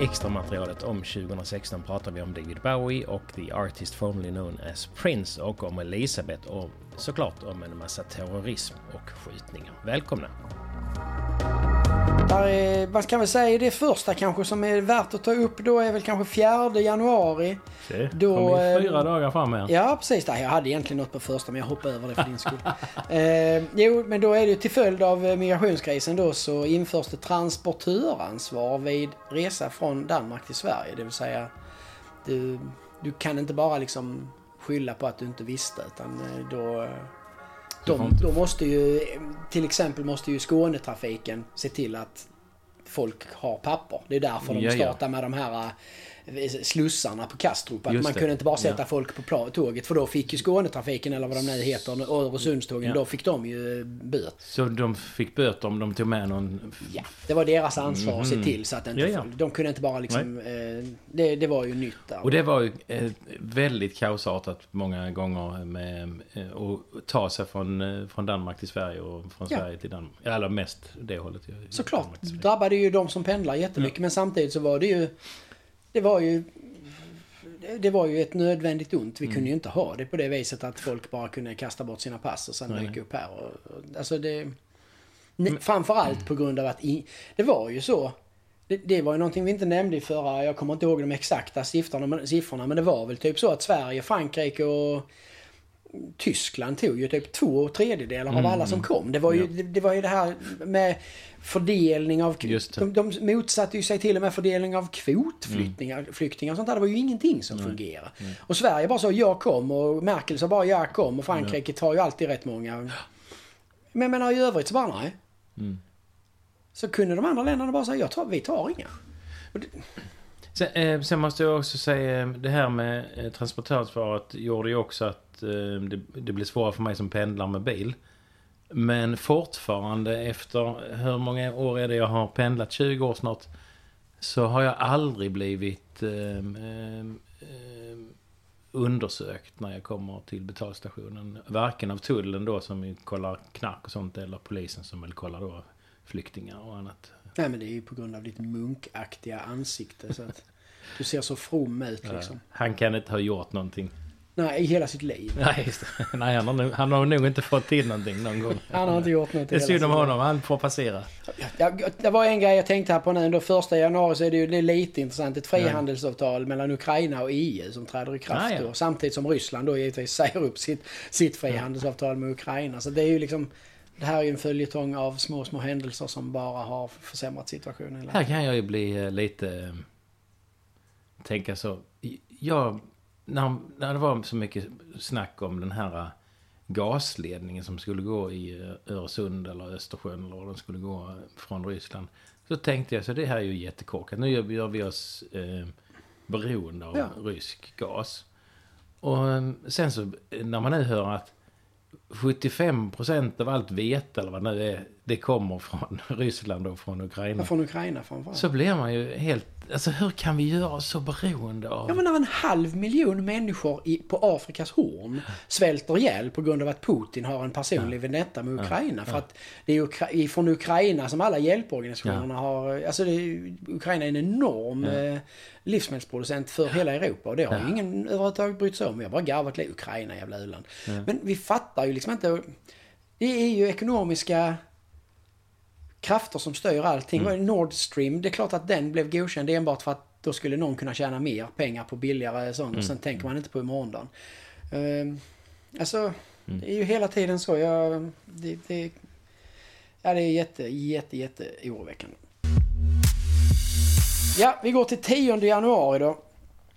extra materialet om 2016 pratar vi om David Bowie och The Artist formerly known as Prince och om Elisabeth och såklart om en massa terrorism och skjutningar. Välkomna! Där är, vad kan vi säga, det första kanske som är värt att ta upp då är väl kanske 4 januari. Se, Då, kom vi eh, fyra dagar fram här. Ja, precis. Jag hade egentligen något på första, men jag hoppade över det för din skull. eh, jo, men då är det ju till följd av eh, migrationskrisen då så införs det transportöransvar vid resa från Danmark till Sverige. Det vill säga, du, du kan inte bara liksom skylla på att du inte visste, utan eh, då... De, inte- då måste ju, till exempel måste ju Skånetrafiken se till att folk har papper. Det är därför de Ja, ja. startar med de här slussarna på Kastrup. Att Just man det. kunde inte bara sätta Ja. folk på tåget för då fick ju Skånetrafiken eller vad de nu heter och Öresundstågen, Ja. då fick de ju böt. Så de fick böter om de tog med någon... Ja, det var deras ansvar att se Mhm. till så att inte Ja, ja. de kunde inte bara liksom, eh, det, det var ju nytt där. Och det var ju eh, väldigt kaosartat många gånger med eh, att ta sig från, eh, från Danmark till Sverige och från Ja. Sverige till Danmark. Eller mest det hållet. Såklart, drabbade ju de som pendlar jättemycket men samtidigt så var det ju, det var ju det- var ju ett nödvändigt ont. Vi Mm. kunde ju inte ha det på det viset att folk bara kunde kasta bort sina pass och sen dyka upp här. Och, och, alltså det... Ne, framförallt på grund av att i, det var ju så. Det, det var ju någonting vi inte nämnde i förra, jag kommer inte ihåg de exakta siffrorna, men, siffrorna, men det var väl typ så att Sverige, Frankrike och Tyskland tog ju typ två tredjedelar av Mm, alla som mm. kom. Det var ju, Ja. det, det var ju det här med fördelning av... De, de motsatte ju sig till och med fördelning av kvotflyktingar flyktingar och sånt där. Det var ju ingenting som fungerade. Och Sverige bara sa jag kom och Merkel sa bara jag kom och Frankrike tar ju alltid rätt många. Men jag menar i övrigt så bara nej. Mm. Så kunde de andra länderna bara säga jag tar, vi tar inga. Sen, eh, sen måste jag också säga, eh, det här med eh, transportöransvaret gjorde ju också att eh, det, det blev svårare för mig som pendlar med bil. Men fortfarande efter, hur många år är det jag har pendlat? 20 år snart. Så har jag aldrig blivit eh, eh, eh, undersökt när jag kommer till betalstationen. Varken av tullen då som kollar knark och sånt eller polisen som väl kollar då flyktingar och annat. Nej men det är ju på grund av ditt munkaktiga ansikte. Så att du ser så from ut liksom. Han kan inte ha gjort någonting. Nej, i hela sitt liv. Nej, just det. Nej han, har nog, han har nog inte fått till någonting någon gång. Han har inte gjort något Det är synd om honom, han får passera. Ja, det var en grej jag tänkte här på nu. Då första januari så är det ju det är lite intressant. Ett frihandelsavtal mellan Ukraina och EU som träder i kraft Ah, ja. då. Samtidigt som Ryssland då givetvis säger upp sitt, sitt frihandelsavtal med Ukraina. Så det är ju liksom... Det här är ju en följetong av små, små händelser som bara har försämrat situationen. Här kan jag ju bli eh, lite... eh, Tänka så. Jag, när, när det var så mycket snack om den här eh, gasledningen som skulle gå i Öresund eller Östersjön eller den skulle gå från Ryssland. Så tänkte jag så det här är ju jättekorkat. Nu gör, vi oss eh, beroende av Ja. rysk gas. Och sen så när man nu hör att 75% av allt vete eller vad det nu är, det kommer från Ryssland och från Ukraina. Från Ukraina framförallt. Så blir man ju helt... Alltså hur kan vi göra oss så beroende av... Ja men när en halv miljon människor i, på Afrikas horn svälter ihjäl på grund av att Putin har en personlig vendetta med Ukraina. För att det är Ukra- från Ukraina som alla hjälporganisationerna har... Alltså det Ukraina är en enorm eh, livsmedelsproducent för hela Europa. Och det har ju ingen överhuvudtaget brytt sig om. Vi har bara garvat lite Ukraina, jävla u-land. Men vi fattar ju liksom inte... Det är ju ekonomiska krafter som styr allting. Mm. Nord Stream, det är klart att den blev godkänd enbart för att då skulle någon kunna tjäna mer pengar på billigare sånt. Mm. Och sen tänker man inte på imorgondagen. Uh, alltså, Mm. det är ju hela tiden så. Jag, det, det, ja, det är jätte, jätte, jätte oroväckande. Ja, vi går till 10 januari då.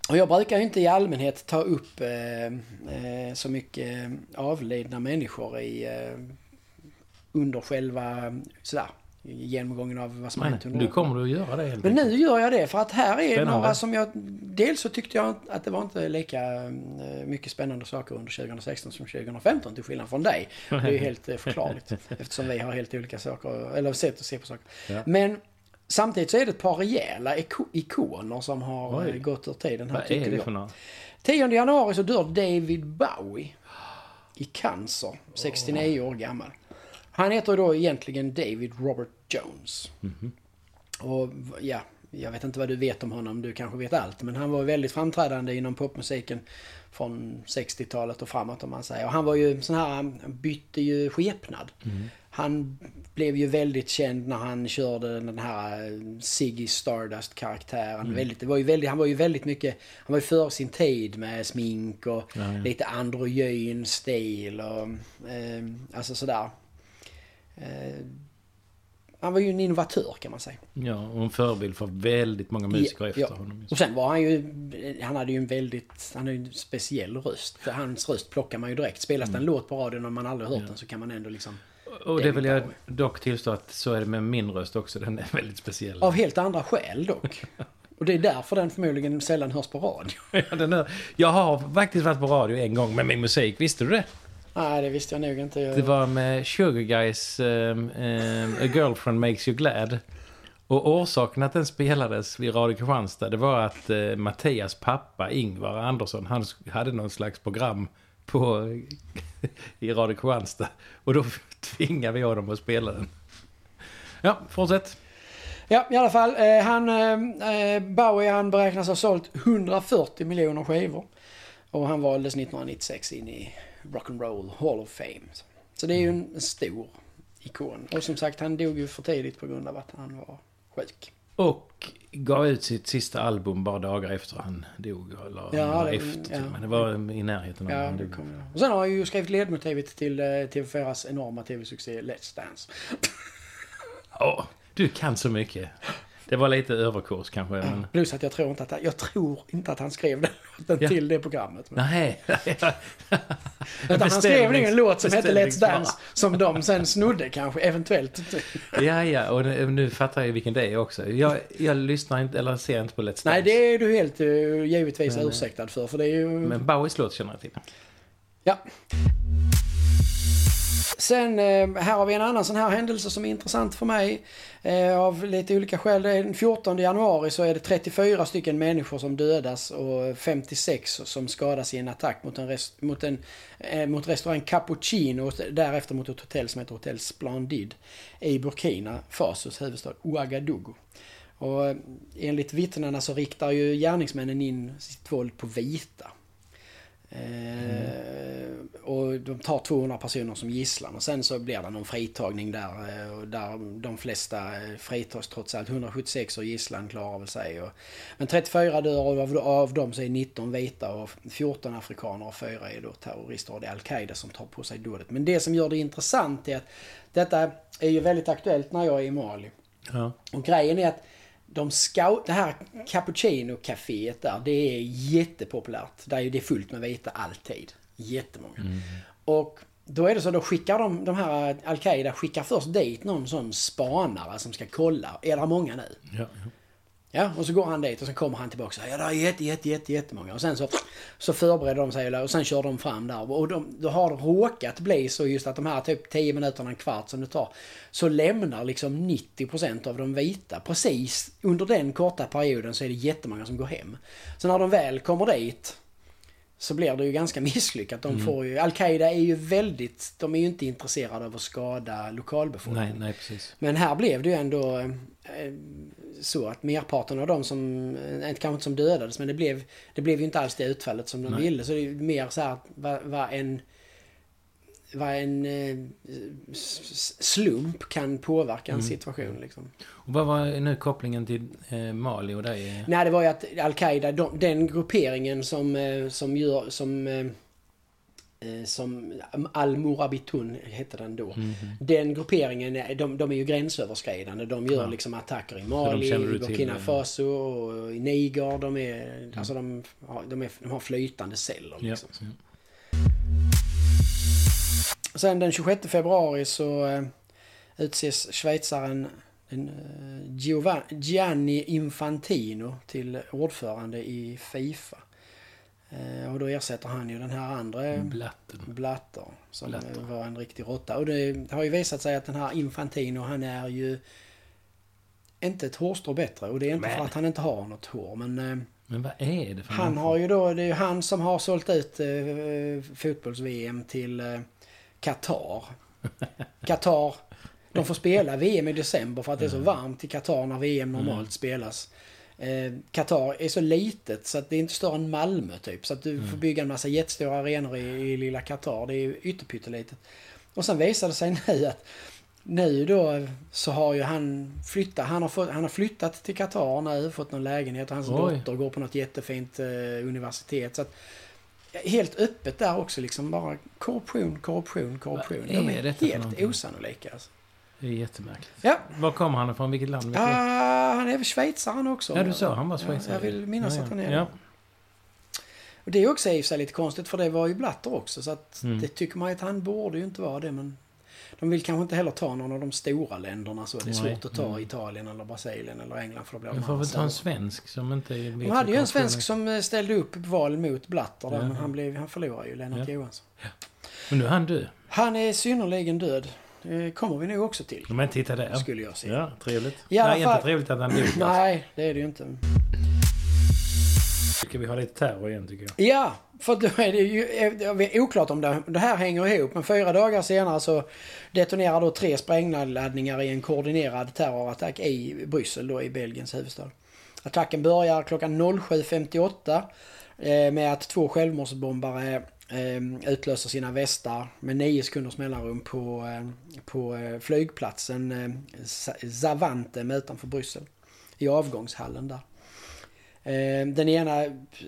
Och jag brukar ju inte i allmänhet ta upp eh, eh, så mycket avlidna människor i eh, under själva sådär, genomgången av vad som har hänt under du kommer att göra det helt Men nu gör jag det för att här är Spännande. några som jag... Dels så tyckte jag att det var inte lika eh, mycket spännande saker under 2016 som 2015 till skillnad från dig. Det är ju helt eh, förklarligt eftersom vi har helt olika saker, eller sätt att se på saker. Ja. Men samtidigt så är det ett par rejäla iko- ikoner som har Oj. eh, gått ur tiden här Vad tycker är det för något? 10 januari så dör David Bowie i cancer, 69 år gammal. Han heter då egentligen David Robert Jones. Och ja, jag vet inte vad du vet om honom, du kanske vet allt. Men han var väldigt framträdande inom popmusiken från 60-talet och framåt om man säger. Och han var ju sån här, han bytte ju skepnad. Mm. Han blev ju väldigt känd när han körde den här eh, Ziggy Stardust-karaktären. Mm. Väldigt, det var ju väldigt, han var ju väldigt mycket, han var ju före sin tid med smink och Ja, ja. lite androgyn stil och eh, alltså sådär. Eh, han var ju en innovatör kan man säga. Ja, och en förebild för väldigt många musiker Ja, efter ja. honom. Och sen var han ju, han hade ju en väldigt, han hade en speciell röst. Hans röst plockar man ju direkt. Spelas det en låt på radion och man aldrig hört Mm. Ja. den så kan man ändå liksom... Och det vill jag dock tillstå att så är det med min röst också. Den är väldigt speciell. Av helt andra skäl dock. Och det är därför den förmodligen sällan hörs på radio. Ja, den är, jag har faktiskt varit på radio en gång med min musik. Visste du det? Nej, det visste jag nog inte. Det var med Sugar Guys um, um, A Girlfriend Makes You Glad. Och orsaken att den spelades vid Radio Kristianstad det var att eh, Mattias pappa Ingvar Andersson han hade någon slags program på i Radio Kristianstad. Och då tvingade vi honom att spela den. Ja, fortsätt. Ja, i alla fall. Eh, han, eh, Bowie han beräknas ha sålt 140 miljoner skivor. Och han valdes 1996 in i Rock'n'Roll Hall of Fame. Så det är ju en stor ikon. Och som sagt, han dog ju för tidigt på grund av att han var sjuk. Och gav ut sitt sista album bara dagar efter han dog. Eller Ja, det- efter, ja. men det var i närheten av Ja, han dog. Och sen har han ju skrivit ledmotivet till eh, TV4s enorma TV-succé Let's Dance. Ja, du kan så mycket. Det var lite överkurs kanske. Men... Plus att jag tror inte att han, jag tror inte att han skrev den låten Ja. till det programmet. Men, Nej. utan han skrev en låt som hette Let's. Dance. Som de sen snodde kanske, eventuellt. Ja, ja, och nu, nu fattar jag vilken det är också. Jag, jag lyssnar inte, eller ser inte på Let's Dance. Nej, det är du helt uh, givetvis Men, eh, ursäktad för. För det är ju... Men Bowies låt känner jag till. Ja. Sen eh, här har vi en annan sån här händelse som är intressant för mig. Eh, av lite olika skäl. Den 14 januari så är det 34 stycken människor som dödas och 56 som skadas i en attack mot en, rest, mot en eh, mot restaurang Cappuccino och därefter mot ett hotell som heter Hotel Splendid i Burkina Fasos huvudstad Ouagadougou. Och enligt vittnena så riktar ju gärningsmännen in sitt våld på vita. Eh, och de tar 200 personer som gisslan och sen så blir det någon fritagning där. eh, Och där de flesta eh, fritas trots allt. 176 och gisslan klarar väl sig. Och, men 34 dör och av, av dem så är 19 vita och 14 afrikaner och 4 är då terrorister. Och det är Al-Qaida som tar på sig dådet. Men det som gör det intressant är att detta är ju väldigt aktuellt när jag är i Mali. Ja. Och grejen är att de scout, det här cappuccino-caféet där, det är jättepopulärt. Där är det fullt med vita alltid. Jättemånga. Och då är det så, då skickar de, de här Al-Qaida skickar först dit någon sån spanare som ska kolla. Är det många nu? Ja, ja. Ja, och så går han dit och så kommer han tillbaka och säger ja det är jätte, jätte, jätte, jättemånga. Och sen så, så förbereder de sig och sen kör de fram där. Och de, då har råkat bli så just att de här typ 10 minuterna, en kvart som det tar. Så lämnar liksom 90% av de vita. Precis under den korta perioden så är det jättemånga som går hem. Så när de väl kommer dit så blir det ju ganska misslyckat. De får ju, Al-Qaida är ju väldigt, de är ju inte intresserade av att skada lokalbefolkningen. Nej, nej, precis. Men här blev det ju ändå eh, så att merparten av de som, eh, kanske inte som dödades, men det blev, det blev ju inte alls det utfallet som de Nej. ville. Så det är mer så här vad, vad en vad en eh, slump kan påverka en Mm. situation liksom. Och vad var nu kopplingen till eh, Mali och dig? Nej, det var ju att Al-Qaida, de, den grupperingen som, eh, som gör, som eh, som Al-Murabitun hette den då. Mhm. Den grupperingen, är- de, de är ju gränsöverskridande. De gör Ja. liksom attacker i Mali, Burkina eh, Faso och i Niger. De, är, alltså de, har- de, är, de har flytande celler Ja. liksom. Sen den 26 februari så eh, utses schweizaren den, eh, Giova- Gianni Infantino till ordförande i Fifa. Eh, och då ersätter han ju den här andra Blatten. Blatter som Blatter. eh, var en riktig råtta. Och det har ju visat sig att den här Infantino han är ju inte ett hårstrå bättre. Och det är inte Men. för att han inte har något hår. Men eh, Men vad är det för han människa? har ju då, det är ju han som har sålt ut eh, fotbolls-VM till eh, Qatar. Qatar De får spela VM i december för att det är så varmt i Qatar när VM normalt spelas. Eh, Qatar är så litet så att det är inte större än Malmö typ. Så att du får bygga en massa jättestora arenor i, i lilla Qatar. Det är ytterpyttelitet. Och sen visade det sig nu att nu då så har ju han flyttat. Han har, fått, han har flyttat till Qatar nu, fått någon lägenhet och hans Oj. dotter går på något jättefint eh, universitet. Så att, helt öppet där också liksom bara korruption, korruption, korruption. Vad De är är helt osannolika alltså. Det är jättemärkligt. Ja, Var kommer han ifrån? Vilket land? Du? ah, han är väl schweizare han också. Ja, du sa han var schweizare. Ja, jag vill minnas Ja, att han är ja. Och det är också i sig lite konstigt för det var ju Blatter också så att Mm. det tycker man ju att han borde ju inte vara det men de vill kanske inte heller ta någon av de stora länderna så det är Nej. svårt att ta Mm. Italien eller Brasilien eller England för då blir de får väl ta en svensk som inte vet De hade ju en svensk som eh, ställde upp val mot Blatter där, Ja. men han, blev, han förlorade ju, Lennart Ja. Johansson. Men nu är han död. Han är synnerligen död. Det kommer vi nog också till. Men titta där. Skulle jag säga. Ja, trevligt. I alla Nej, fall- inte trevligt att han dog. Nej, det är det ju inte. Ska vi ha lite terror igen tycker jag. Ja, för då är det ju det är oklart om det, det här hänger ihop. Men fyra dagar senare så detonerar då tre sprängladdningar i en koordinerad terrorattack i Bryssel, då i Belgiens huvudstad. Attacken börjar klockan 07.58 eh, med att två självmordsbombare eh, utlöser sina västar med nio sekunders mellanrum på, eh, på eh, flygplatsen eh, Za- Zaventem utanför Bryssel. I avgångshallen där. Den ena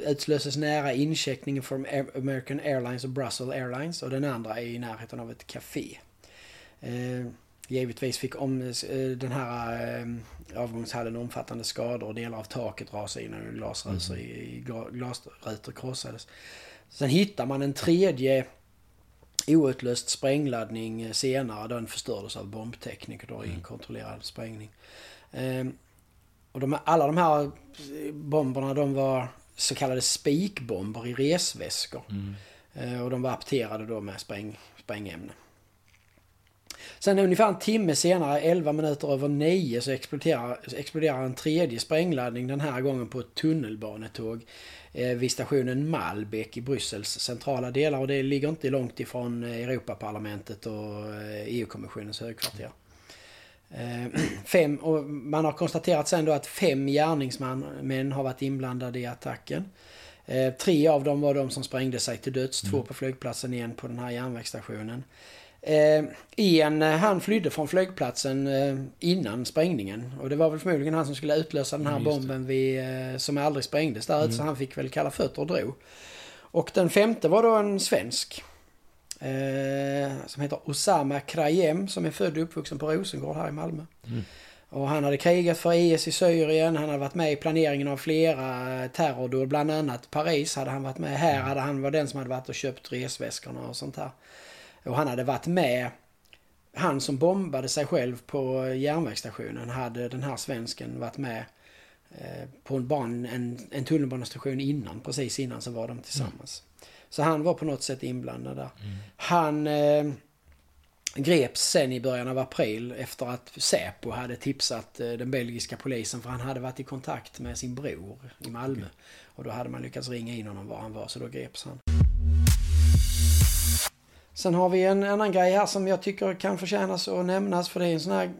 utlöses nära incheckningen från American Airlines och Brussels Airlines och den andra är i närheten av ett café. Givetvis fick om, eh, den här avgångshallen omfattande skador och delar av taket rasade in och glasrutor gla- glasrutor krossades. Sen hittar man en tredje outlöst sprängladdning senare. Den förstördes av bombtekniker då i en kontrollerad sprängning. Eh, och de, alla de här eh, bomberna de var så kallade spikbomber i resväskor. Mm. Eh, Och de var apterade då med spräng, sprängämne. Sen ungefär en timme senare, 11 minuter över 9, så exploderar, exploderar en tredje sprängladdning. Den här gången på ett tunnelbanetåg eh, vid stationen Malbek i Bryssels centrala delar. Och det ligger inte långt ifrån eh, Europaparlamentet och eh, EU-kommissionens högkvarter. Fem, och man har konstaterat sen då att fem gärningsmän har varit inblandade i attacken. Tre av dem var de som sprängde sig till döds. Två på flygplatsen, en på den här järnvägsstationen. Eh, en, eh, han flydde från flygplatsen eh, innan sprängningen. Och det var väl förmodligen han som skulle utlösa den här Ja, bomben vid, eh, som aldrig sprängdes där ute. Så han fick väl kalla fötter och drog. Och den femte var då en svensk. Eh, som heter Osama Krayem som är född och uppvuxen på Rosengård här i Malmö. Mm. Och han hade krigat för IS i Syrien, han hade varit med i planeringen av flera eh, terrordåd, bland annat Paris hade han varit med. Här hade han var den som hade varit och köpt resväskorna och sånt här. Och han hade varit med, han som bombade sig själv på järnvägsstationen hade den här svensken varit med eh, på en, ban, en, en tunnelbanestation innan, precis innan så var de tillsammans. Så han var på något sätt inblandad där. Han eh, greps sen i början av april efter att Säpo hade tipsat eh, den belgiska polisen för han hade varit i kontakt med sin bror i Malmö. Och då hade man lyckats ringa in honom var han var så då greps han. Sen har vi en annan grej här som jag tycker kan förtjänas att nämnas för det är en sån här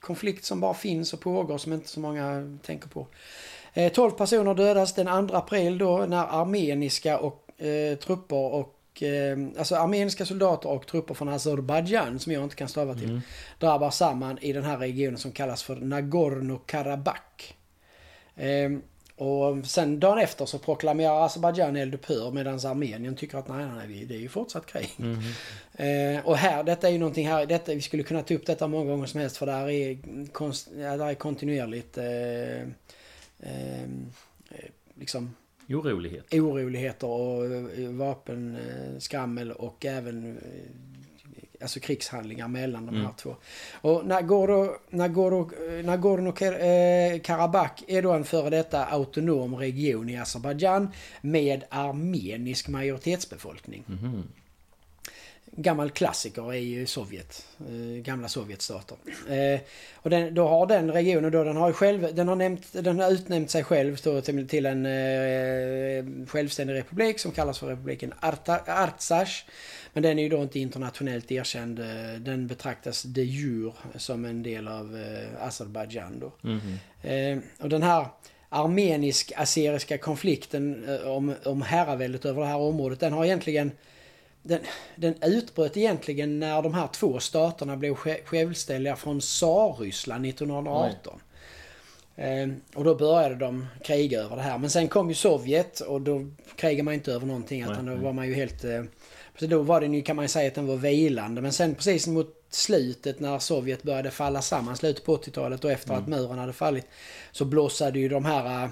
konflikt som bara finns och pågår som inte så många tänker på. Eh, 12 personer dödas den 2 april då när armeniska och, eh, trupper och eh, alltså armeniska soldater och trupper från Azerbajdzjan som jag inte kan stava till Mm. drabbar samman i den här regionen som kallas för Nagorno-Karabach. Eh, och sen dagen efter så proklamerar Azerbajdzjan eldupphör medan Armenien tycker att nej, nej, nej, det är ju fortsatt krig. Mhm. Eh, och här, detta är ju någonting här, detta, vi skulle kunna ta upp detta många gånger som helst för där är, konst, ja, där är kontinuerligt eh, eh, eh, liksom Orolighet. oroligheter och eh, vapenskrammel och även eh, alltså krigshandlingar mellan de här Mm. två. Och Nagorno, Nagorno, Nagorno-Karabach är då en före detta autonom region i Azerbajdzjan med armenisk majoritetsbefolkning. Mhm. gammal klassiker i Sovjet. Eh, gamla Sovjetstater. Eh, och den, då har den regionen då, den har, själv, den har, nämnt, den har utnämnt sig själv då, till, till en eh, självständig republik som kallas för republiken Arta, Artsach. Men den är ju då inte internationellt erkänd. Eh, den betraktas de jure som en del av eh, Azerbajdzjan då. Mhm. Eh, och den här armenisk-azeriska konflikten eh, om, om herraväldet över det här området, den har egentligen den, den utbröt egentligen när de här två staterna blev sj- självständiga från Tsarryssland 1918. Eh, och då började de kriga över det här. Men sen kom ju Sovjet och då krigade man inte över någonting. Utan Nej, då nej. var man ju helt... Så då var den ju, kan man ju säga att den var vilande. Men sen precis mot slutet när Sovjet började falla samman, slutet på 80-talet och efter att muren hade fallit. Så blossade ju de här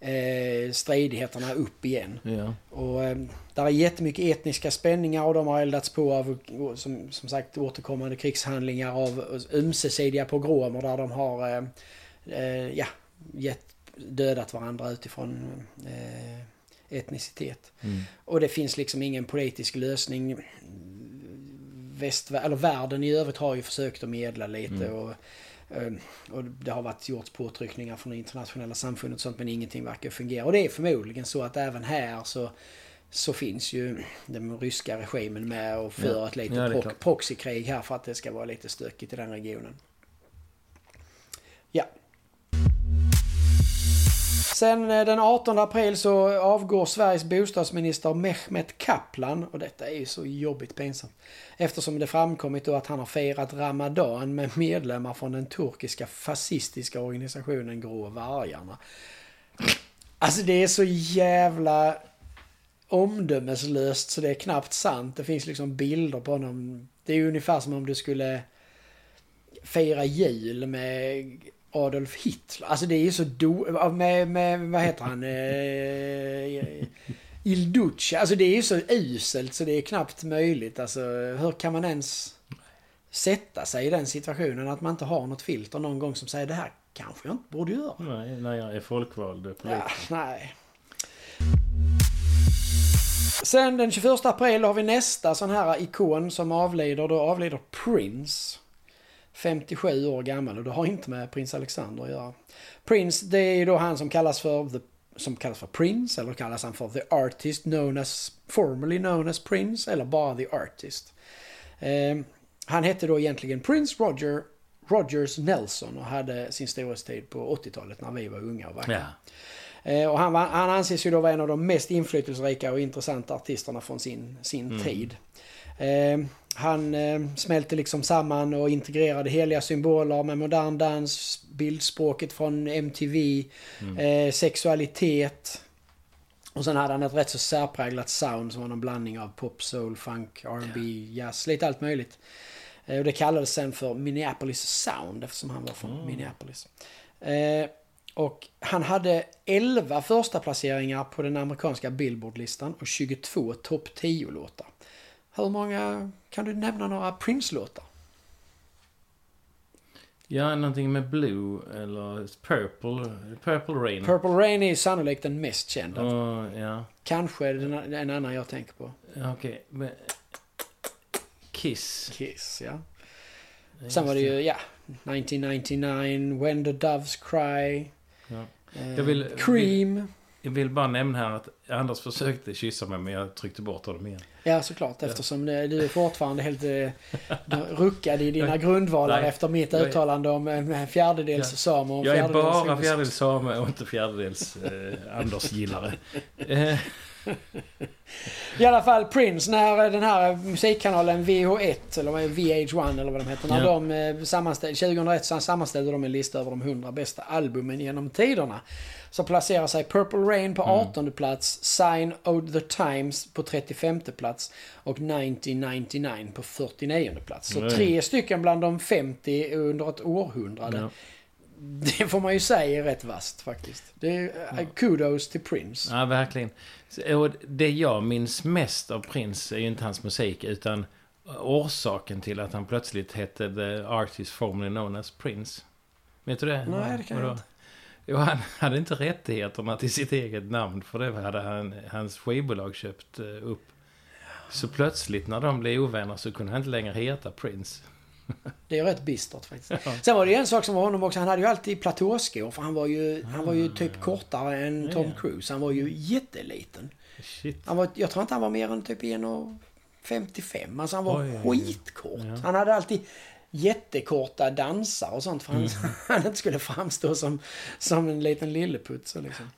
eh, stridigheterna upp igen. Ja. Och eh, där är jättemycket etniska spänningar och de har eldats på av, som, som sagt, återkommande krigshandlingar av ömsesidiga pogromer där de har eh, eh, ja, gett, dödat varandra utifrån eh, etnicitet. Mm. Och det finns liksom ingen politisk lösning. Väst, eller världen i övrigt har ju försökt att medla lite Mm. och, eh, och det har varit gjorts påtryckningar från det internationella samfundet och sånt men ingenting verkar fungera. Och det är förmodligen så att även här så, så finns ju den ryska regimen med och för Ja. ett litet Ja, proxykrig här för att det ska vara lite stökigt i den regionen. Ja. Sen eh, den 18 april så avgår Sveriges bostadsminister Mehmet Kaplan och detta är ju så jobbigt pinsamt. Eftersom det framkommit då att han har firat Ramadan med medlemmar från den turkiska fascistiska organisationen Grå Vargarna. Alltså det är så jävla omdömeslöst så det är knappt sant. Det finns liksom bilder på honom. Det är ju ungefär som om du skulle fira jul med Adolf Hitler. Alltså det är ju så do... Med, med vad heter han? Eh, Il Duce. Alltså det är ju så uselt så det är knappt möjligt. Alltså hur kan man ens sätta sig i den situationen att man inte har något filter någon gång som säger det här kanske jag inte borde göra. Nej, när jag är folkvald politiker. Ja, nej. Sen den 21 april har vi nästa sån här ikon som avlider. Då avlider Prince. 57 år gammal och det har inte med prins Alexander att göra. Prince, det är ju då han som kallas för the, som kallas för Prince eller kallas han för The Artist known as, formerly known as Prince eller bara The Artist. Eh, han hette då egentligen Prince Roger Rogers Nelson och hade sin storhetstid på 80-talet när vi var unga och vackra. Ja. Eh, Och han, var, han anses ju då vara en av de mest inflytelserika och intressanta artisterna från sin, sin Mm. tid. Eh, han eh, smälte liksom samman och integrerade heliga symboler med modern dans, bildspråket från MTV, Mm. eh, sexualitet. Och sen hade han ett rätt så särpräglat sound som var någon blandning av pop, soul, funk, R&B, jazz, lite allt möjligt. Eh, och det kallades sen för Minneapolis Sound eftersom han var från Mm. Minneapolis. Eh, och han hade 11 första placeringar på den amerikanska Billboard-listan och 22 topp 10-låtar. Hur många, kan du nämna några Prince-låtar? ja, någonting med Blue eller Purple. Purple Rain. Purple Rain är sannolikt den mest kända. Och, ja. Kanske den, en annan jag tänker på. Okej. men- Kiss. Kiss, ja. Sen var det ju, ja, 1999, When the Doves Cry. Ja. eh, Jag vill- Cream. Jag vill bara nämna här att Anders försökte kyssa mig men jag tryckte bort honom igen. Ja, såklart. Eftersom det- du är fortfarande helt eh, ruckad i dina grundvalar Nej. efter mitt uttalande om en fjärdedels Ja. same och Jag är bara fjärdedels same och inte fjärdedels eh, Anders-gillare. Eh, I alla fall Prince, när den här musikkanalen VH1, eller vad är det, VH1 eller vad de heter, när Ja. de eh, sammanställde, 2001 så sammanställde de en lista över de 100 bästa albumen genom tiderna. Så placerar sig Purple Rain på Mm. 18 plats, Sign of the Times på 35 plats och 1999 på 49 plats. Så Nej. tre stycken bland de 50 under ett århundrade. ja. Det får man ju säga är rätt vast faktiskt. Det är eh, kudos till Prince. ja, verkligen. Och det jag minns mest av Prince är ju inte hans musik utan orsaken till att han plötsligt hette The Artist Formerly Known as Prince. Vet du det? Nej, det kan jag inte. Jo, han hade inte rättigheterna till sitt eget namn för det hade han, hans skivbolag köpt eh, upp. Så plötsligt när de blev ovänner så kunde han inte längre heta Prince. Det är rätt bistert faktiskt. Ja. Sen var det en sak som var honom också. Han hade ju alltid platåskor. För han var ju, han var ju typ kortare än Tom. Cruise. Han var ju jätteliten. Shit. Han var, jag tror inte han var mer än typ 1,55. Alltså han var Oj, skitkort. Ja. Han hade alltid jättekorta dansar och sånt för han, han inte skulle framstå som, som en liten lilleputt. Så liksom.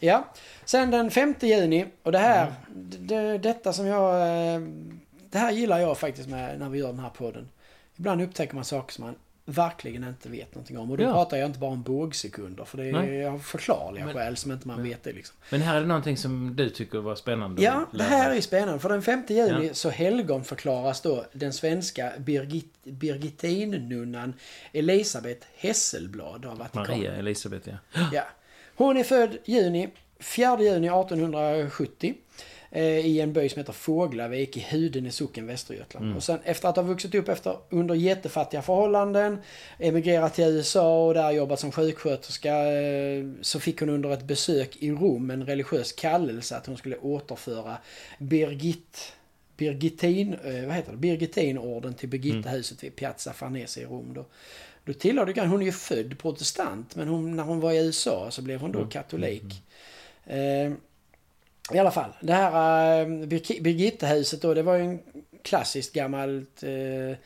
Ja, sen den 5 juni och det här, det, detta som jag... Det här gillar jag faktiskt med när vi gör den här podden. Ibland upptäcker man saker som man verkligen inte vet någonting om. Och då Ja. pratar jag inte bara om bågsekunder för det är av förklarliga Men- skäl som inte man Ja. vet det liksom. Men här är det någonting som du tycker var spännande Ja, det här är spännande. För den 5 juni Ja. så helgonförklaras då den svenska Birgit, Birgitinunnan Elisabeth Hesselblad av Vatikanen. Maria Elisabeth, ja. Ja. Hon är född juni, 4 juni 1870 eh, i en by som heter Fåglavik i Hudene socken, Västergötland. Mm. Och sen efter att ha vuxit upp efter, under jättefattiga förhållanden, emigrerat till USA och där jobbat som sjuksköterska, eh, så fick hon under ett besök i Rom en religiös kallelse att hon skulle återföra Birgit Birgittin, eh, vad heter det? Birgittinorden till Birgittahuset vid Piazza Farnese i Rom då. Då tillhörde Grann, hon är ju född protestant men hon, när hon var i USA så blev hon då katolik. Eh, i alla fall, det här eh, Birgittahuset då, det var ju en klassiskt gammalt eh,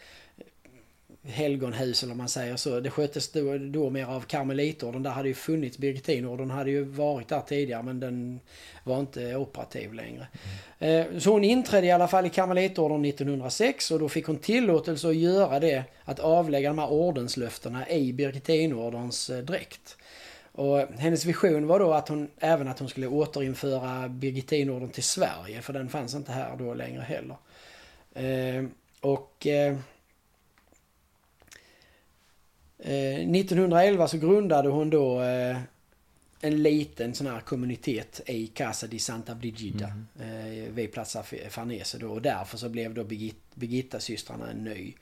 helgonhus eller man säger så. Det sköttes då, då mer av karmelitorden. Där hade ju funnits Birgittinorden hade ju varit där tidigare men den var inte operativ längre. Eh, Så hon inträdde i alla fall i karmelitorden 1906 och då fick hon tillåtelse att göra det, att avlägga de här ordenslöftena i Birgittinordens eh, dräkt. Och hennes vision var då att hon, även att hon skulle återinföra Birgittinorden till Sverige, för den fanns inte här då längre heller. Eh, och eh, eh, 1911 så grundade hon då eh, en liten sån här kommunitet i Casa di Santa Brigida eh, vid Plaza Farnese då. Och därför så blev då Birgit, Birgitta-systrarna en ny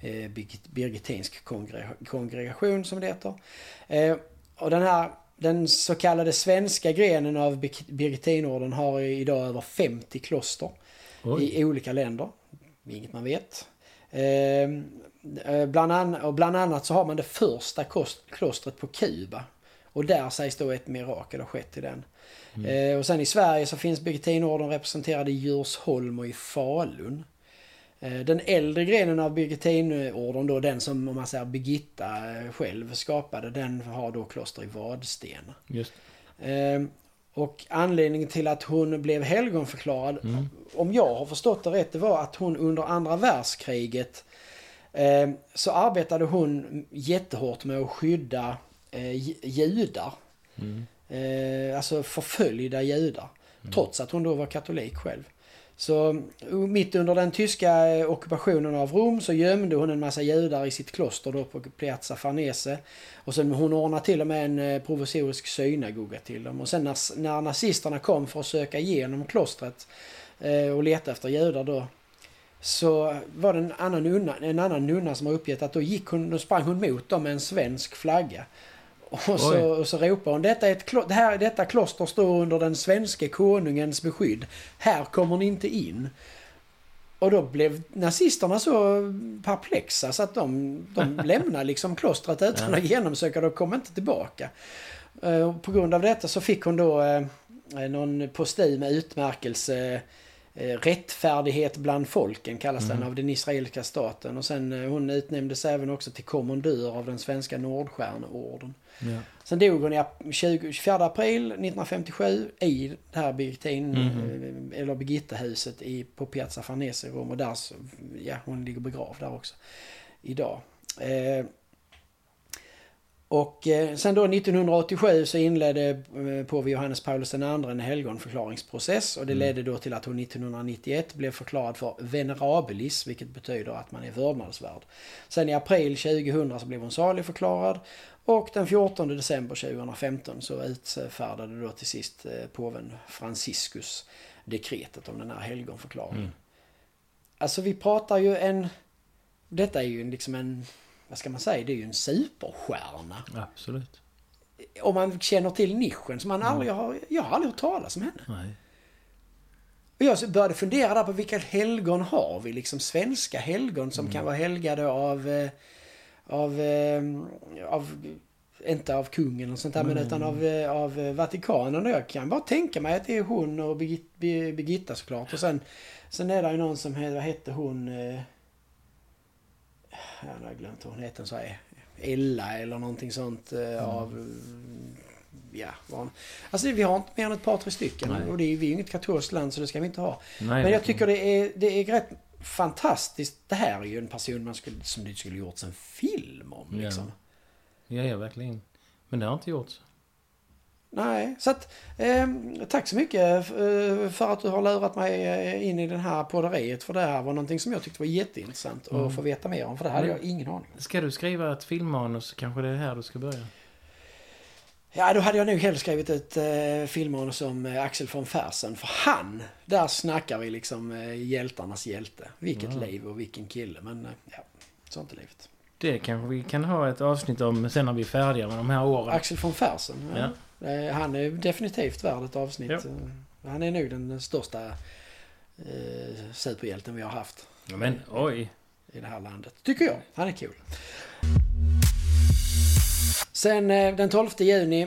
eh, Birgit, birgittinsk kongrega- kongregation som det heter. Eh, och den här den så kallade svenska grenen av Bir- Birgittinorden har idag över 50 kloster Oj. i olika länder. Inget man vet. Eh, eh, bland, an, och bland annat så har man det första kost, klostret på Kuba. Och där sägs då ett mirakel ha skett i den. Eh, och sen i Sverige så finns Birgittinorden representerad i Djursholm och i Falun. Eh, Den äldre grenen av Birgittinorden då, den som om man säger Birgitta eh, själv skapade, den har då kloster i Vadstena. Just Eh, Och anledningen till att hon blev helgonförklarad, om jag har förstått det rätt, det var att hon under andra världskriget eh, så arbetade hon jättehårt med att skydda eh, ju- judar. Mm. Eh, alltså förföljda judar. Trots att hon då var katolik själv. Så mm, mitt under den tyska eh, ockupationen av Rom så gömde hon en massa judar i sitt kloster då på Piazza Farnese. Och sen hon ordnade till och med en eh, provisorisk synagoga till dem. Och sen när, när nazisterna kom för att söka igenom klostret eh, och leta efter judar då. Så var det en annan, nunna, en annan nunna som har uppgett att då, gick hon, då sprang hon mot dem med en svensk flagga. Och Oj. så, och så ropade hon detta, är ett, klo- det här, detta kloster står under den svenske konungens beskydd. Här kommer ni inte in. Och då blev nazisterna så perplexa så att de, de lämnade liksom klostret utan att genomsöka det och kom inte tillbaka. Eh, och På grund av detta så fick hon då eh, någon postum med utmärkelse eh, Rättfärdighet bland folken kallas den av den israeliska staten. Och sen hon utnämndes även också till kommendör av den svenska Nordstjärneorden. Ja. Sen dog hon i ap- 20, 24 april 1957 i det här Birgitin, Mhm. eh, eller Birgittahuset i, på Piazza Farnese i Rom. Och där, så- ja, hon ligger begravd där också. Idag. Eh, och eh, sen då 1987 så inledde eh, påve Johannes Paulus II en helgonförklaringsprocess och det ledde då till att hon 1991 blev förklarad för venerabilis, vilket betyder att man är vördnadsvärd. Sen i april 2000 så blev hon saligförklarad och den 14 december 2015 så utfärdade då till sist eh, påven Franciscus dekretet om den här helgonförklaringen. Mm. Alltså vi pratar ju en... Detta är ju liksom en... Vad ska man säga? Det är ju en superstjärna. Absolut. Om man känner till nischen. Så man aldrig har, jag har aldrig hört talas om henne. Nej. Och jag började fundera där på vilka helgon har vi? Liksom svenska helgon som kan vara helgade av... Av... eh, av inte av kungen och sånt där, men utan av, eh, av Vatikanen. Och jag kan bara tänka mig att det är hon och Birgit- Bir- Birgitta såklart. Och sen, sen är det ju någon som heter, vad hette hon? Eh, jag har glömt vad hon heter. Så här, Ella eller någonting sånt eh, av... Ja, vad hon- alltså vi har inte mer än ett par, tre stycken. Nej. Och det är, vi är ju inget katolskt land så det ska vi inte ha. Nej, Men jag tycker det är, det är rätt fantastiskt. Det här är ju en person man skulle, som det skulle gjorts en film om. Ja. Liksom. Ja, ja, verkligen. Men det har inte gjorts. Nej, så att eh, tack så mycket eh, för att du har lurat mig eh, in i den här podderiet. För det här var någonting som jag tyckte var jätteintressant Mm. att få veta mer om. För det hade Mm. jag ingen aning om. Ska du skriva ett filmmanus kanske det är här du ska börja? Ja, då hade jag nog hellre skrivit ett eh, filmmanus om eh, Axel von Fersen. För han, där snackar vi liksom eh, hjältarnas hjälte. Vilket Ja. liv och vilken kille. Men eh, ja, sånt är livet. Det kanske vi kan ha ett avsnitt om sen när vi är färdiga med de här åren. Axel von Fersen. Ja. Ja. Eh, Han är definitivt värd ett avsnitt. Ja. Eh, Han är nog den största eh, superhjälten vi har haft Ja, men oj. i det här landet. Tycker jag. Han är kul. Sen eh, den 12 juni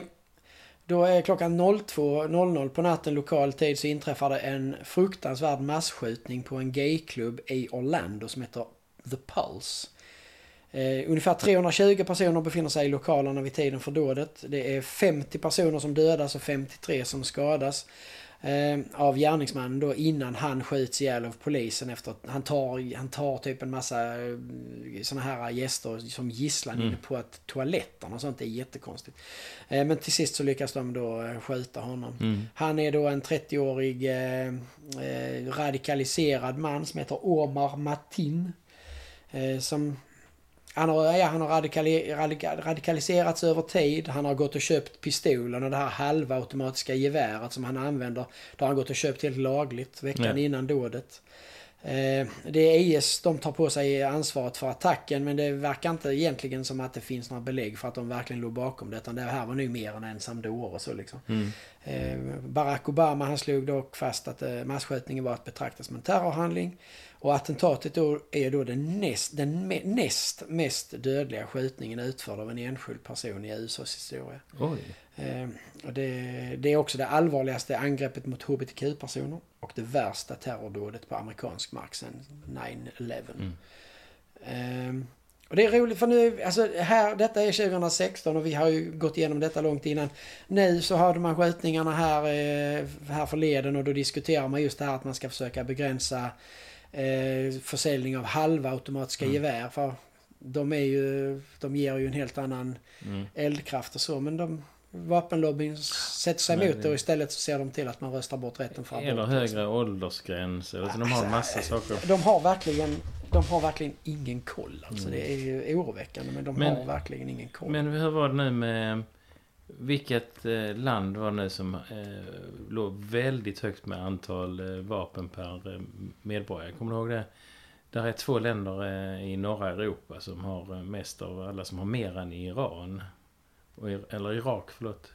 då är klockan 02.00 på natten lokal tid så inträffar det en fruktansvärd massskjutning på en gayklubb i Orlando som heter The Pulse. Eh, ungefär 320 personer befinner sig i lokalerna vid tiden för dådet. Det är 50 personer som dödas och 53 som skadas. Eh, av gärningsmannen då innan han skjuts ihjäl av polisen efter att han tar, han tar typ en massa eh, såna här gäster som gisslan Mm. inne på att toaletterna och sånt. Det är jättekonstigt. Eh, men till sist så lyckas de då skjuta honom. Mm. Han är då en 30-årig eh, eh, radikaliserad man som heter Omar Matin. Eh, som han har, ja, han har radikali, radika, radikaliserats över tid. Han har gått och köpt pistolen och det här halvautomatiska geväret som han använder. Det har han gått och köpt helt lagligt veckan Ja. innan dådet. Eh, det är IS, de tar på sig ansvaret för attacken men det verkar inte egentligen som att det finns några belägg för att de verkligen låg bakom det. Utan det här var nu mer en ensam dåre så liksom. Mm. Eh, Barack Obama han slog dock fast att eh, masskjutningen var att betrakta som en terrorhandling. Och attentatet då är då den näst, den näst mest dödliga skjutningen utförd av en enskild person i USAs historia. Eh, och det, det är också det allvarligaste angreppet mot hbtq-personer och det värsta terrordådet på amerikansk mark sedan 9-11. Mm. Ehm, och det är roligt för nu, alltså här, detta är 2016 och vi har ju gått igenom detta långt innan. Nu så hade man skjutningarna här, eh, här förleden och då diskuterar man just det här att man ska försöka begränsa eh, försäljning av halvautomatiska Mm. gevär. För de är ju, de ger ju en helt annan Mm. eldkraft och så men de Vapenlobbyn sätter sig emot det- och istället så ser de till att man röstar bort rätten för Eller abort. högre åldersgräns. Eller så de har en massa saker. De har verkligen, de har verkligen ingen koll. Alltså Mm. det är ju oroväckande men de Men- har verkligen ingen koll. Men hur var det nu med... Vilket eh, land var det nu som eh, låg väldigt högt med antal eh, vapen per eh, medborgare? Kommer du ihåg det? Där är två länder i norra Europa som har mest av alla som har mer än Iran. I- eller Irak, förlåt.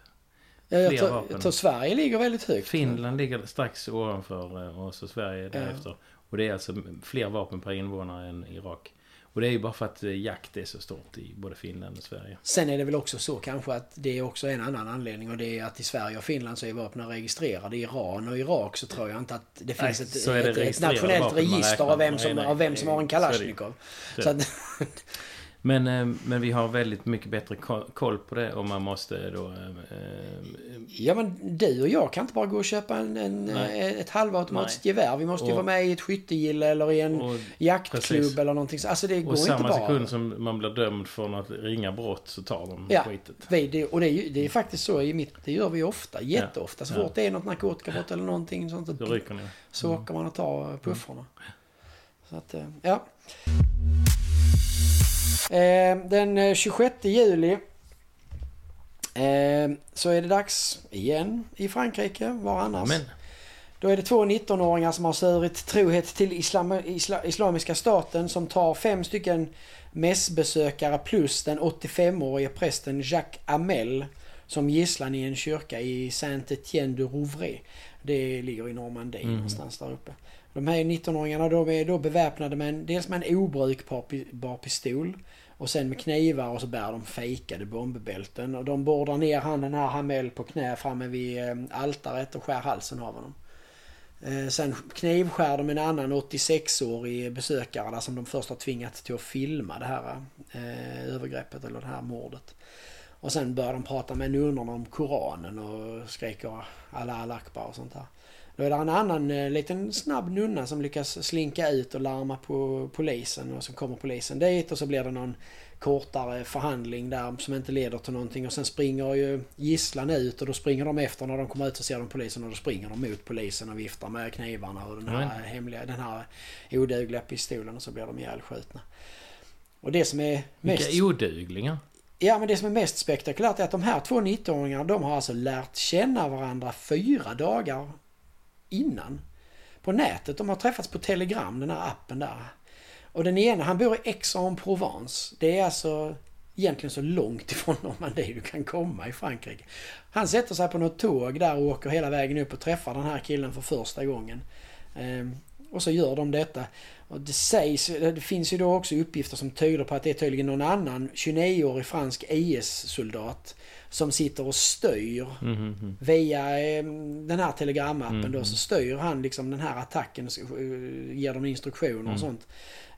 Ja, jag, tror, vapen. jag tror Sverige ligger väldigt högt. Finland ligger strax ovanför och så Sverige därefter. Och det är alltså fler vapen per invånare än Irak. Och det är ju bara för att eh, jakt är så stort i både Finland och Sverige. Sen är det väl också så kanske att det är också en annan anledning och det är att i Sverige och Finland så är vapnen registrerade. I Iran och Irak så tror jag inte att det Nej, finns ett, så är det ett, ett nationellt register av vem, som, Nej, nej, av vem som har en. Kalashnikov. Så- Så att, Men, eh, men vi har väldigt mycket bättre ko- koll på det och man måste då... eh, eh, Ja men du och jag kan inte bara gå och köpa en, en, eh, ett halvautomatiskt Nej. gevär. Vi måste ju Och- vara med i ett skyttegille eller i en och, jaktklubb precis. eller någonting. så- Alltså det går och inte samma bara. sekund som man blir dömd för att ringa brott så tar de Ja. skitet. Vi, det, och det är, ju, det är faktiskt så i mitt, det gör vi ofta, jätteofta. Så Ja. fort det är något narkotikabrott eller någonting sånt Då så, rycker ni. så åker man och tar puffarna. Så att, ja. Eh, den eh, 26 juli eh, så är det dags igen i Frankrike. Var annars? Men, Då är det två 19-åringar som har svurit trohet till islam, isla, Islamiska staten som tar fem stycken mässbesökare plus den 85-årige prästen Jacques Amel som gisslan i en kyrka i Saint-Étienne de Rouvray. Det ligger i Normandie Mm. någonstans där uppe. De här 19-åringarna de är då beväpnade med en, dels med en obrukbar pistol och sen med knivar och så bär de fejkade bombbälten. Och de bordar ner han den här Hamel på knä framme vid eh, altaret och skär halsen av honom. Eh, sen knivskär de en annan 86-årig besökare där som de först har tvingat till att filma det här eh, övergreppet eller det här mordet. Och sen börjar de prata med nunnorna om Koranen och skriker Allah al akbar och sånt där. Då är det en annan eh, liten snabb nunna som lyckas slinka ut och larma på polisen och så kommer polisen dit och så blir det någon kortare förhandling där som inte leder till någonting och sen springer ju gisslan ut och då springer de efter när de kommer ut så ser de polisen och då springer de mot polisen och viftar med knivarna och den här Mm. hemliga, den här odugliga pistolen och så blir de ihjälskjutna. Och det som är mest... Vilka oduglingar. Ja, men det som är mest spektakulärt är att de här två 19-åringarna, de har alltså lärt känna varandra fyra dagar innan. På nätet. De har träffats på Telegram, den här appen där. Och den ena, han bor i Aix-en-Provence. Det är alltså egentligen så långt ifrån Normandie du kan komma i Frankrike. Han sätter sig på något tåg där och åker hela vägen upp och träffar den här killen för första gången. Ehm, Ehm, och så gör de detta. Och det sägs, det finns ju då också uppgifter som tyder på att det är tydligen någon annan 29-årig fransk IS-soldat som sitter och styr Mhm, mhm. via eh, den här telegramappen Mm. då så styr han liksom den här attacken, eh, ger dem instruktioner Mm. och sånt.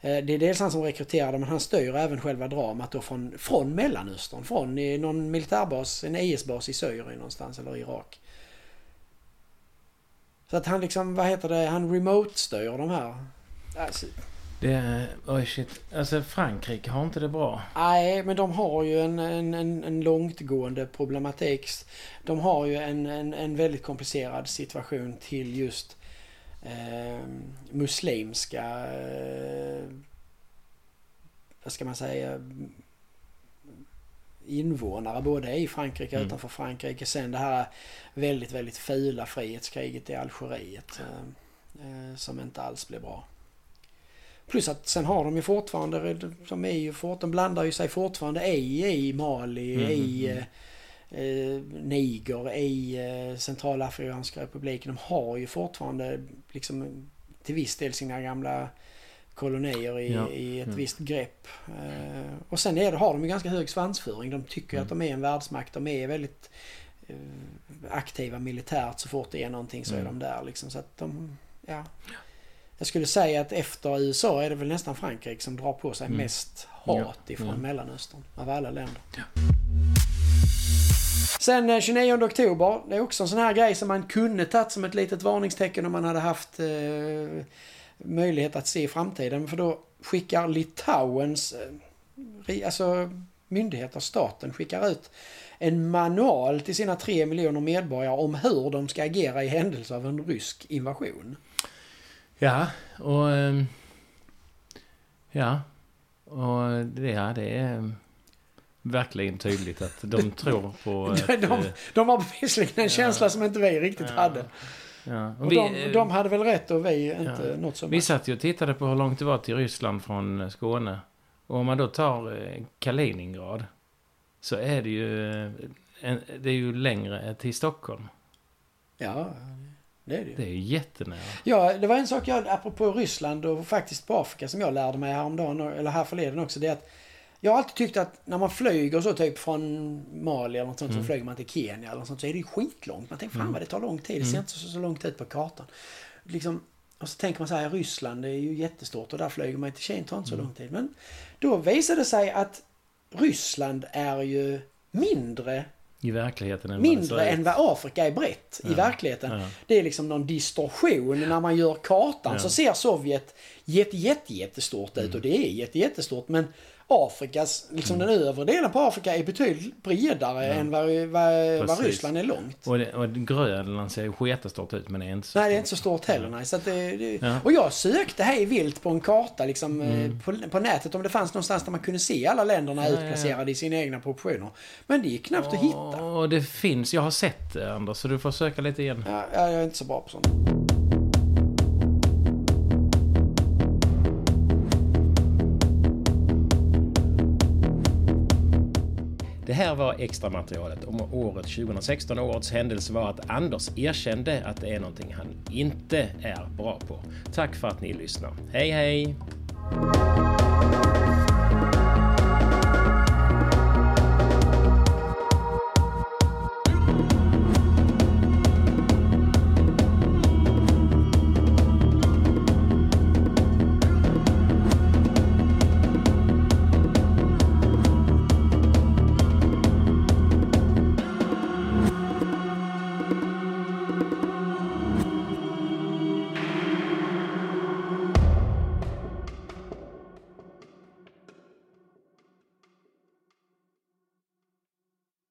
Eh, Det är dels han som rekryterar dem men han styr även själva dramat då från, från Mellanöstern. Från någon militärbas, en IS-bas i Syrien någonstans eller Irak. Så att han liksom, vad heter det, han remote-styr de här. Alltså, Det är... Oj shit. Alltså Frankrike har inte det bra. Nej, men de har ju en, en, en, en långtgående problematik. De har ju en, en, en väldigt komplicerad situation till just eh, muslimska... Eh, vad ska man säga? Invånare både i Frankrike och Mm. utanför Frankrike. Sen det här väldigt, väldigt fula frihetskriget i Algeriet. Eh, eh, som inte alls blev bra. Plus att sen har de ju fortfarande, de är ju fort, de blandar ju sig fortfarande i, i Mali, Mm, i mm. eh, Niger, i eh, Centralafrikanska republiken. De har ju fortfarande liksom till viss del sina gamla kolonier i, Ja, i ett ja. visst grepp. Eh, och sen är har de ju ganska hög svansföring. De tycker Mm. att de är en världsmakt. De är väldigt eh, aktiva militärt. Så fort det är någonting så är Mm. de där liksom. Så att de, ja. Jag skulle säga att efter USA är det väl nästan Frankrike som drar på sig Mm. mest hat Ja, ifrån ja. Mellanöstern. Av alla länder. Ja. Sen eh, 29 oktober. Det är också en sån här grej som man kunde tagit som ett litet varningstecken om man hade haft eh, möjlighet att se i framtiden. För då skickar Litauens eh, alltså myndigheter, staten, skickar ut en manual till sina tre miljoner medborgare om hur de ska agera i händelse av en rysk invasion. Ja, och... ehm, Ja. Och det, ja, det är ehm, verkligen tydligt att de tror på... att, De, eh, de har bevisligen en Ja. känsla som inte vi riktigt Ja. hade. Ja. Och vi, de, eh, de hade väl rätt och vi inte Ja. något som... Vi satt ju och tittade på hur långt det var till Ryssland från eh, Skåne. Och om man då tar eh, Kaliningrad så är det ju, det är ju längre till Stockholm. Ja, det är det ju. Det är ju jättenära. Ja, det var en sak jag, apropå Ryssland och faktiskt på Afrika som jag lärde mig häromdagen, eller här förleden också, det är att jag har alltid tyckt att när man flyger så typ från Mali eller något sånt Mm. så flyger man till Kenya eller något sånt så är det ju skitlångt. Man tänker fan Mm. vad det tar lång tid, det ser Mm. inte så, så långt ut på kartan. Liksom, och så tänker man så här, Ryssland det är ju jättestort och där flyger man till Kina, tar inte så Mm. lång tid. Men då visade det sig att Ryssland är ju mindre, I verkligheten än vad mindre ser än vad Afrika är brett i Ja. verkligen. Ja. Det är liksom någon distorsion. När man gör kartan Ja. så ser Sovjet jätte, jätte, jättestort ut Mm. och det är jätte, jättestort. Men Afrikas, liksom den övre delen på Afrika är betydligt bredare Ja. än vad, vad, vad. Ryssland är långt. Och, det, och Grönland ser ju sketestort ut men det är inte så Nej, det är stort. inte så stort heller. Nej. Så det, det, Ja. Och jag sökte hej vilt på en karta liksom, eh, Mm. på, på nätet om det fanns någonstans där man kunde se alla länderna Ja, utplacerade i sina egna proportioner. Men det är knappt att hitta. Och det finns, jag har sett det Anders, så du får söka lite igen. Ja, jag är inte så bra på sånt. Det här var extra materialet om året 2016. Årets händelse var att Anders erkände att det är någonting han inte är bra på. Tack för att ni lyssnar. Hej hej!